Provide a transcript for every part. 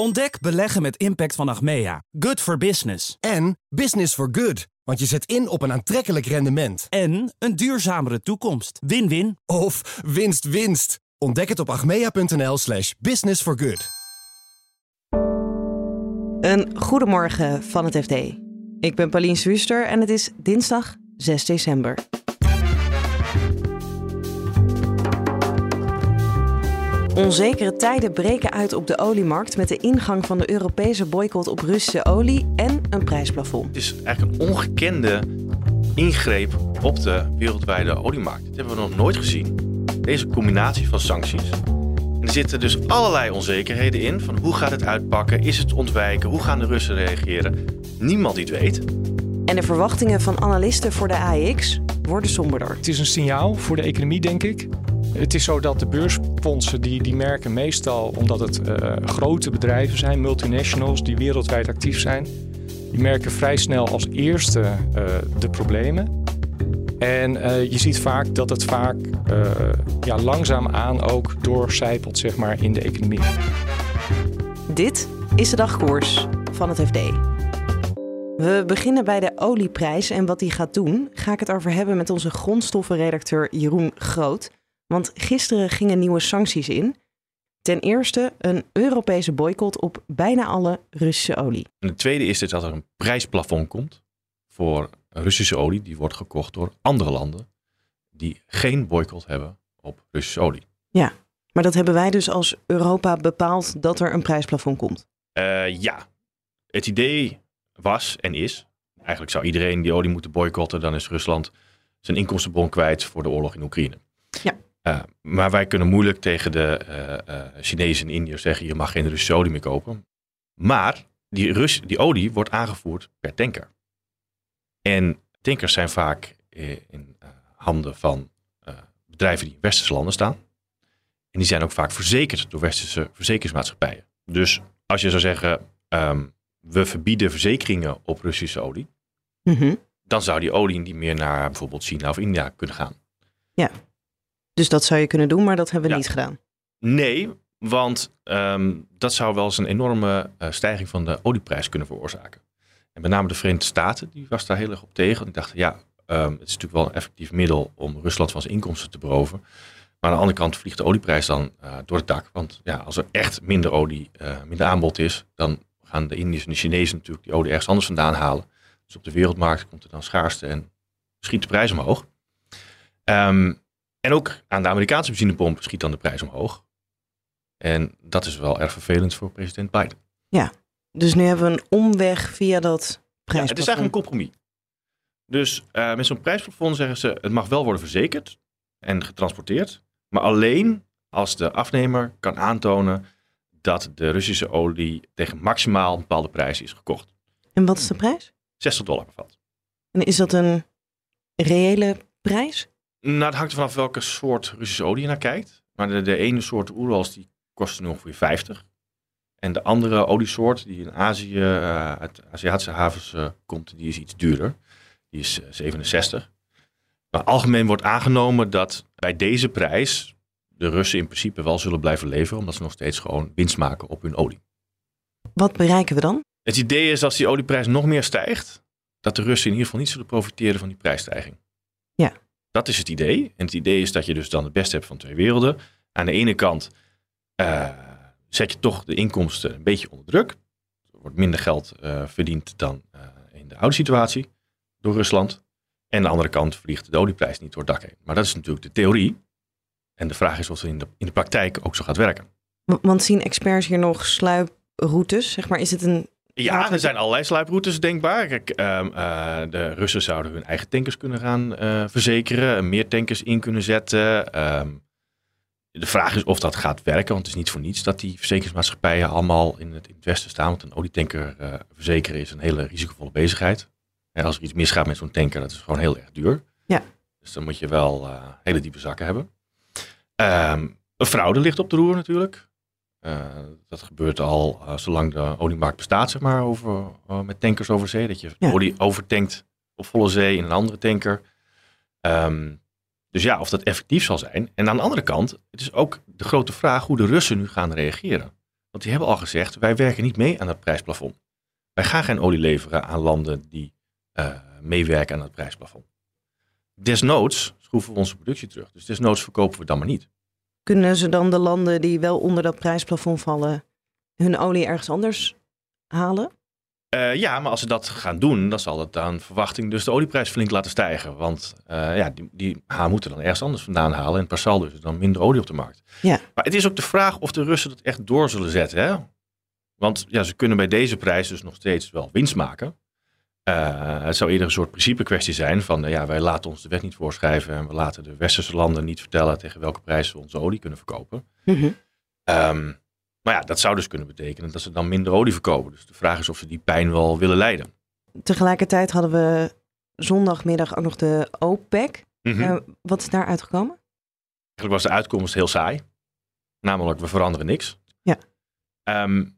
Ontdek beleggen met impact van Achmea. Good for business. En business for good. Want je zet in op een aantrekkelijk rendement. En een duurzamere toekomst. Win-win. Of winst winst. Ontdek het op achmea.nl slash business for good. Een goedemorgen van het FD. Ik ben Paulien Swuster en het is dinsdag 6 december. Onzekere tijden breken uit op de oliemarkt met de ingang van de Europese boycott op Russische olie en een prijsplafond. Het is eigenlijk een ongekende ingreep op de wereldwijde oliemarkt. Dat hebben we nog nooit gezien. Deze combinatie van sancties. En er zitten dus allerlei onzekerheden in. Van hoe gaat het uitpakken? Is het ontwijken? Hoe gaan de Russen reageren? Niemand die het weet. En de verwachtingen van analisten voor de AEX worden somberder. Het is een signaal voor de economie, denk ik. Het is zo dat de beursfondsen die, die merken meestal, omdat het uh, grote bedrijven zijn, multinationals die wereldwijd actief zijn, die merken vrij snel als eerste uh, de problemen. En uh, je ziet vaak dat het vaak ja, langzaamaan ook doorcijpelt zeg maar, in de economie. Dit is de dagkoers van het FD. We beginnen bij de olieprijs en wat die gaat doen. Ga ik het over hebben met onze grondstoffenredacteur Jeroen Groot. Want gisteren gingen nieuwe sancties in. Ten eerste een Europese boycott op bijna alle Russische olie. En het tweede is dus dat er een prijsplafond komt voor Russische olie. Die wordt gekocht door andere landen die geen boycott hebben op Russische olie. Ja, maar dat hebben wij dus als Europa bepaald dat er een prijsplafond komt. Uh, ja, het idee was en is. Eigenlijk zou iedereen die olie moeten boycotten. Dan is Rusland zijn inkomstenbron kwijt voor de oorlog in Oekraïne. Ja. Uh, maar wij kunnen moeilijk tegen de uh, uh, Chinezen en Indiërs zeggen: je mag geen Russische olie meer kopen. Maar die, Rus, die olie wordt aangevoerd per tanker. En tankers zijn vaak in handen van bedrijven die in westerse landen staan. En die zijn ook vaak verzekerd door westerse verzekeringsmaatschappijen. Dus als je zou zeggen: um, we verbieden verzekeringen op Russische olie, mm -hmm. dan zou die olie niet meer naar bijvoorbeeld China of India kunnen gaan. Ja. Dus dat zou je kunnen doen, maar dat hebben we ja. niet gedaan. Nee, want um, dat zou wel eens een enorme uh, stijging van de olieprijs kunnen veroorzaken. En met name de Verenigde Staten, die was daar heel erg op tegen. Die dachten, ja, um, het is natuurlijk wel een effectief middel om Rusland van zijn inkomsten te beroven. Maar aan de andere kant vliegt de olieprijs dan uh, door het dak. Want ja, als er echt minder olie, uh, minder aanbod is, dan gaan de Indiërs en de Chinezen natuurlijk die olie ergens anders vandaan halen. Dus op de wereldmarkt komt er dan schaarste en schiet de prijs omhoog. Um, en ook aan de Amerikaanse benzinepomp schiet dan de prijs omhoog. En dat is wel erg vervelend voor president Biden. Ja, dus nu hebben we een omweg via dat. Ja, het is eigenlijk een compromis. Dus uh, met zo'n prijsplafond zeggen ze, het mag wel worden verzekerd en getransporteerd. Maar alleen als de afnemer kan aantonen dat de Russische olie tegen maximaal een bepaalde prijs is gekocht. En wat is de prijs? 60 dollar per vat. En is dat een reële prijs? Nou, het hangt er vanaf welke soort Russische olie je naar kijkt. Maar de, de ene soort Oerals die kost nu ongeveer 50. En de andere oliesoort die in Azië, uh, uit Aziatische havens uh, komt, die is iets duurder. Die is uh, 67. Maar algemeen wordt aangenomen dat bij deze prijs de Russen in principe wel zullen blijven leveren, omdat ze nog steeds gewoon winst maken op hun olie. Wat bereiken we dan? Het idee is dat als die olieprijs nog meer stijgt, dat de Russen in ieder geval niet zullen profiteren van die prijsstijging. Dat is het idee. En het idee is dat je dus dan het beste hebt van twee werelden. Aan de ene kant uh, zet je toch de inkomsten een beetje onder druk. Er wordt minder geld uh, verdiend dan uh, in de oude situatie door Rusland. En aan de andere kant vliegt de olieprijs niet door het dak heen. Maar dat is natuurlijk de theorie. En de vraag is of het in de, in de praktijk ook zo gaat werken. Want zien experts hier nog sluiproutes? Zeg maar, is het een ja, er zijn allerlei sluiproutes denkbaar. Kijk, uh, uh, de Russen zouden hun eigen tankers kunnen gaan uh, verzekeren, meer tankers in kunnen zetten. Um, de vraag is of dat gaat werken, want het is niet voor niets dat die verzekeringsmaatschappijen allemaal in het, in het westen staan. Want een olietanker uh, verzekeren is een hele risicovolle bezigheid. En als er iets misgaat met zo'n tanker, dat is gewoon heel erg duur. Ja. Dus dan moet je wel hele diepe zakken hebben. Um, een fraude ligt op de roer natuurlijk. Uh, dat gebeurt al uh, zolang de oliemarkt bestaat, zeg maar, over, uh, met tankers over zee. Dat je ja. olie overtankt op volle zee in een andere tanker. Um, dus ja, of dat effectief zal zijn. En aan de andere kant, het is ook de grote vraag hoe de Russen nu gaan reageren. Want die hebben al gezegd, wij werken niet mee aan het prijsplafond. Wij gaan geen olie leveren aan landen die uh, meewerken aan het prijsplafond. Desnoods schroeven we onze productie terug. Dus desnoods verkopen we dan maar niet. Kunnen ze dan de landen die wel onder dat prijsplafond vallen, hun olie ergens anders halen? Uh, ja, maar als ze dat gaan doen, dan zal het aan verwachting dus de olieprijs flink laten stijgen. Want uh, ja, die, die ha, moeten dan ergens anders vandaan halen. En per saldo er dan minder olie op de markt. Ja. Maar het is ook de vraag of de Russen dat echt door zullen zetten. Hè? Want ja, ze kunnen bij deze prijs dus nog steeds wel winst maken. Uh, het zou eerder een soort principe kwestie zijn van ja, wij laten ons de wet niet voorschrijven en we laten de westerse landen niet vertellen tegen welke prijs we onze olie kunnen verkopen. Mm -hmm. um, maar ja, dat zou dus kunnen betekenen dat ze dan minder olie verkopen. Dus de vraag is of ze die pijn wel willen leiden. Tegelijkertijd hadden we zondagmiddag ook nog de OPEC. Mm -hmm. uh, wat is daar uitgekomen? Eigenlijk was de uitkomst heel saai. Namelijk, we veranderen niks. Ja. Um,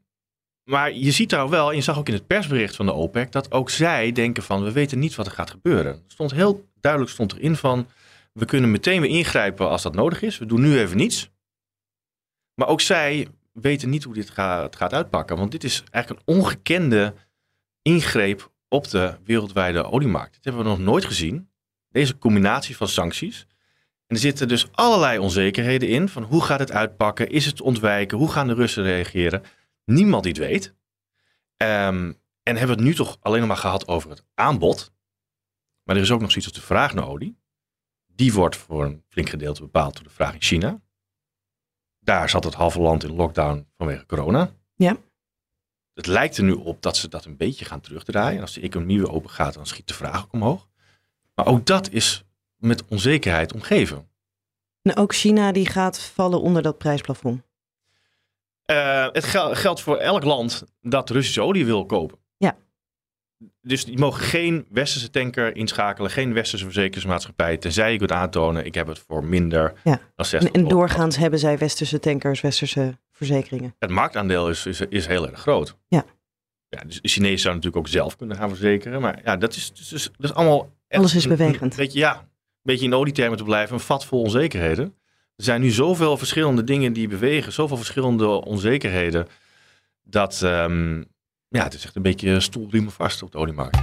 maar je ziet daar wel, en je zag ook in het persbericht van de OPEC, dat ook zij denken van, we weten niet wat er gaat gebeuren. Er stond heel duidelijk stond erin van, we kunnen meteen weer ingrijpen als dat nodig is. We doen nu even niets. Maar ook zij weten niet hoe dit gaat, gaat uitpakken. Want dit is eigenlijk een ongekende ingreep op de wereldwijde oliemarkt. Dit hebben we nog nooit gezien. Deze combinatie van sancties. En er zitten dus allerlei onzekerheden in. Van hoe gaat het uitpakken? Is het ontwijken? Hoe gaan de Russen reageren? Niemand die het weet. Um, en hebben we het nu toch alleen nog maar gehad over het aanbod. Maar er is ook nog zoiets als de vraag naar olie. Die wordt voor een flink gedeelte bepaald door de vraag in China. Daar zat het halve land in lockdown vanwege corona. Ja. Het lijkt er nu op dat ze dat een beetje gaan terugdraaien. En als de economie weer open gaat, dan schiet de vraag ook omhoog. Maar ook dat is met onzekerheid omgeven. En ook China die gaat vallen onder dat prijsplafond. Uh, het gel geldt voor elk land dat Russische olie wil kopen. Ja. Dus die mogen geen westerse tanker inschakelen, geen westerse verzekeringsmaatschappij, tenzij je kunt aantonen, ik heb het voor minder ja. dan 60 En, en doorgaans hebben zij westerse tankers, westerse verzekeringen. Het marktaandeel is, is, is heel erg groot. Ja. ja dus de Chinezen zouden natuurlijk ook zelf kunnen gaan verzekeren, maar ja, dat is, dus, dat is allemaal... Alles is bewegend. Een beetje, ja, een beetje in oliethermen te blijven, een vat vol onzekerheden. Er zijn nu zoveel verschillende dingen die bewegen, zoveel verschillende onzekerheden, dat um, ja, het is echt een beetje stoelriemen vast op de oliemarkt.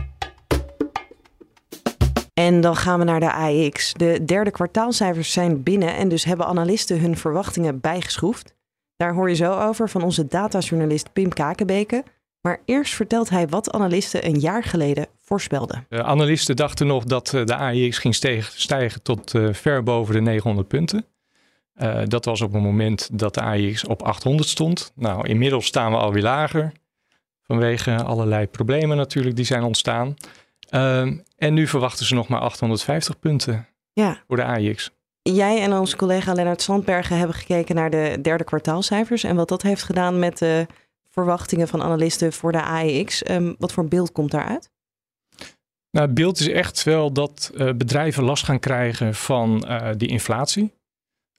En dan gaan we naar de AX. De derde kwartaalcijfers zijn binnen en dus hebben analisten hun verwachtingen bijgeschroefd. Daar hoor je zo over van onze datajournalist Pim Kakenbeke. Maar eerst vertelt hij wat analisten een jaar geleden voorspelden. De analisten dachten nog dat de AIX ging stijgen tot uh, ver boven de 900 punten. Uh, dat was op het moment dat de AIX op 800 stond. Nou, inmiddels staan we alweer lager. Vanwege allerlei problemen natuurlijk die zijn ontstaan. Uh, en nu verwachten ze nog maar 850 punten ja. voor de AIX. Jij en onze collega Lennart Sandbergen hebben gekeken naar de derde kwartaalcijfers. En wat dat heeft gedaan met de verwachtingen van analisten voor de AIX. Um, wat voor beeld komt daaruit? Nou, het beeld is echt wel dat uh, bedrijven last gaan krijgen van uh, die inflatie.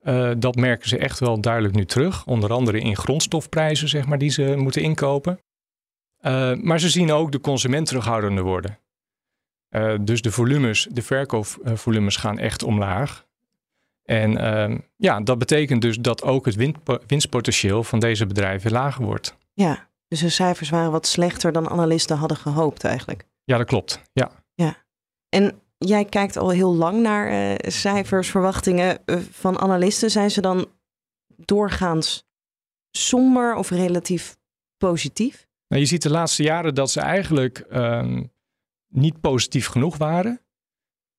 Uh, dat merken ze echt wel duidelijk nu terug. Onder andere in grondstofprijzen, zeg maar, die ze moeten inkopen. Uh, maar ze zien ook de consument terughoudender worden. Uh, dus de volumes, de verkoopvolumes gaan echt omlaag. En ja, dat betekent dus dat ook het winstpotentieel van deze bedrijven lager wordt. Ja, dus de cijfers waren wat slechter dan analisten hadden gehoopt eigenlijk. Ja, dat klopt. Ja. ja. En jij kijkt al heel lang naar uh, cijfers, verwachtingen uh, van analisten. Zijn ze dan doorgaans somber of relatief positief? Nou, je ziet de laatste jaren dat ze eigenlijk um, niet positief genoeg waren.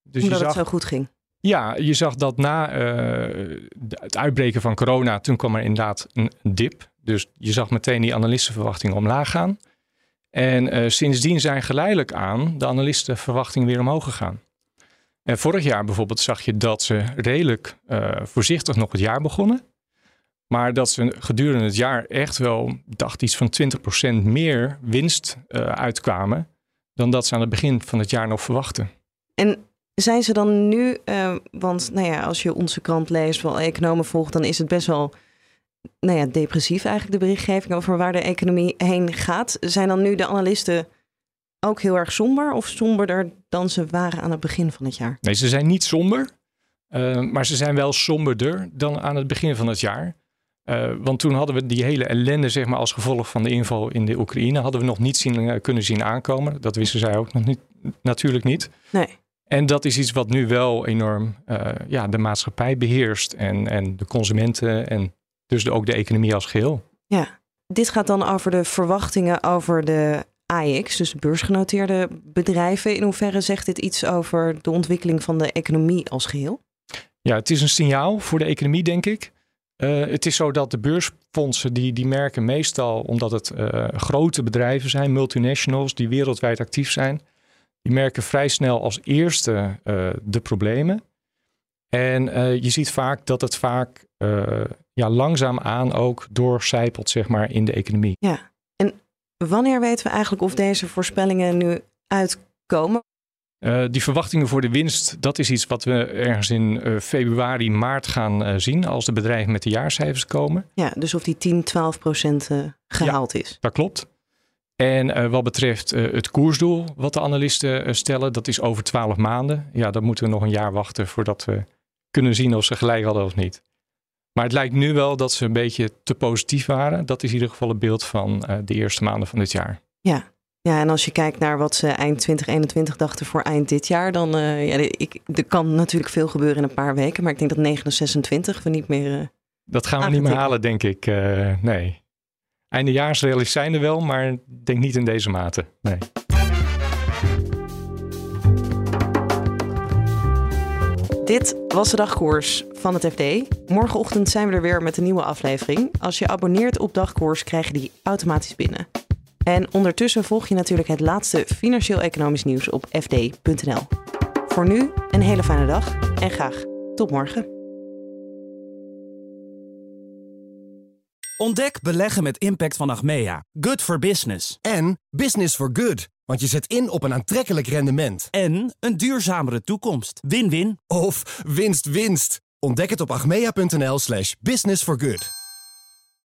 Dus Omdat je zag, het zo goed ging? Ja, je zag dat na uh, het uitbreken van corona, toen kwam er inderdaad een dip. Dus je zag meteen die analistenverwachtingen omlaag gaan. En sindsdien zijn geleidelijk aan de analistenverwachtingen weer omhoog gegaan. En vorig jaar bijvoorbeeld zag je dat ze redelijk uh, voorzichtig nog het jaar begonnen. Maar dat ze gedurende het jaar echt wel, dacht iets van 20% meer winst uh, uitkwamen. dan dat ze aan het begin van het jaar nog verwachten. En zijn ze dan nu, uh, want nou ja, als je onze krant leest, wel economen volgt, dan is het best wel nou ja, depressief eigenlijk de berichtgeving over waar de economie heen gaat. Zijn dan nu de analisten ook heel erg somber of somberder dan ze waren aan het begin van het jaar? Nee, ze zijn niet somber, uh, maar ze zijn wel somberder dan aan het begin van het jaar. Uh, want toen hadden we die hele ellende, zeg maar, als gevolg van de inval in de Oekraïne, hadden we nog niet zien, uh, kunnen zien aankomen. Dat wisten zij ook nog niet, natuurlijk niet. Nee. En dat is iets wat nu wel enorm ja, de maatschappij beheerst en, en de consumenten en dus ook de economie als geheel. Ja, dit gaat dan over de verwachtingen over de AX, dus de beursgenoteerde bedrijven. In hoeverre zegt dit iets over de ontwikkeling van de economie als geheel? Ja, het is een signaal voor de economie, denk ik. Uh, het is zo dat de beursfondsen die, die merken meestal, omdat het uh, grote bedrijven zijn, multinationals die wereldwijd actief zijn, die merken vrij snel als eerste uh, de problemen. En je ziet vaak dat het vaak ja, langzaamaan ook doorcijpelt zeg maar, in de economie. Ja, wanneer weten we eigenlijk of deze voorspellingen nu uitkomen? Uh, die verwachtingen voor de winst, dat is iets wat we ergens in uh, februari, maart gaan uh, zien als de bedrijven met de jaarcijfers komen. Ja, dus of die 10, 12 procent gehaald ja, is. Dat klopt. En wat betreft het koersdoel wat de analisten stellen, dat is over 12 maanden. Ja, dan moeten we nog een jaar wachten voordat we kunnen zien of ze gelijk hadden of niet. Maar het lijkt nu wel dat ze een beetje te positief waren. Dat is in ieder geval het beeld van de eerste maanden van dit jaar. Ja, ja, en als je kijkt naar wat ze eind 2021 dachten voor eind dit jaar, dan uh, ja, ik, er kan natuurlijk veel gebeuren in een paar weken. Maar ik denk dat 926 we niet meer. Uh, dat gaan we niet meer halen, denk ik. Nee. Eindejaarsrallies zijn er wel, maar denk niet in deze mate. Nee. Dit was de dagkoers van het FD. Morgenochtend zijn we er weer met een nieuwe aflevering. Als je abonneert op dagkoers, krijg je die automatisch binnen. En ondertussen volg je natuurlijk het laatste financieel-economisch nieuws op fd.nl. Voor nu een hele fijne dag en graag tot morgen. Ontdek beleggen met impact van Achmea. Good for business. En business for good. Want je zet in op een aantrekkelijk rendement. En een duurzamere toekomst. Win-win. Of winst-winst. Ontdek het op achmea.nl slash business for good.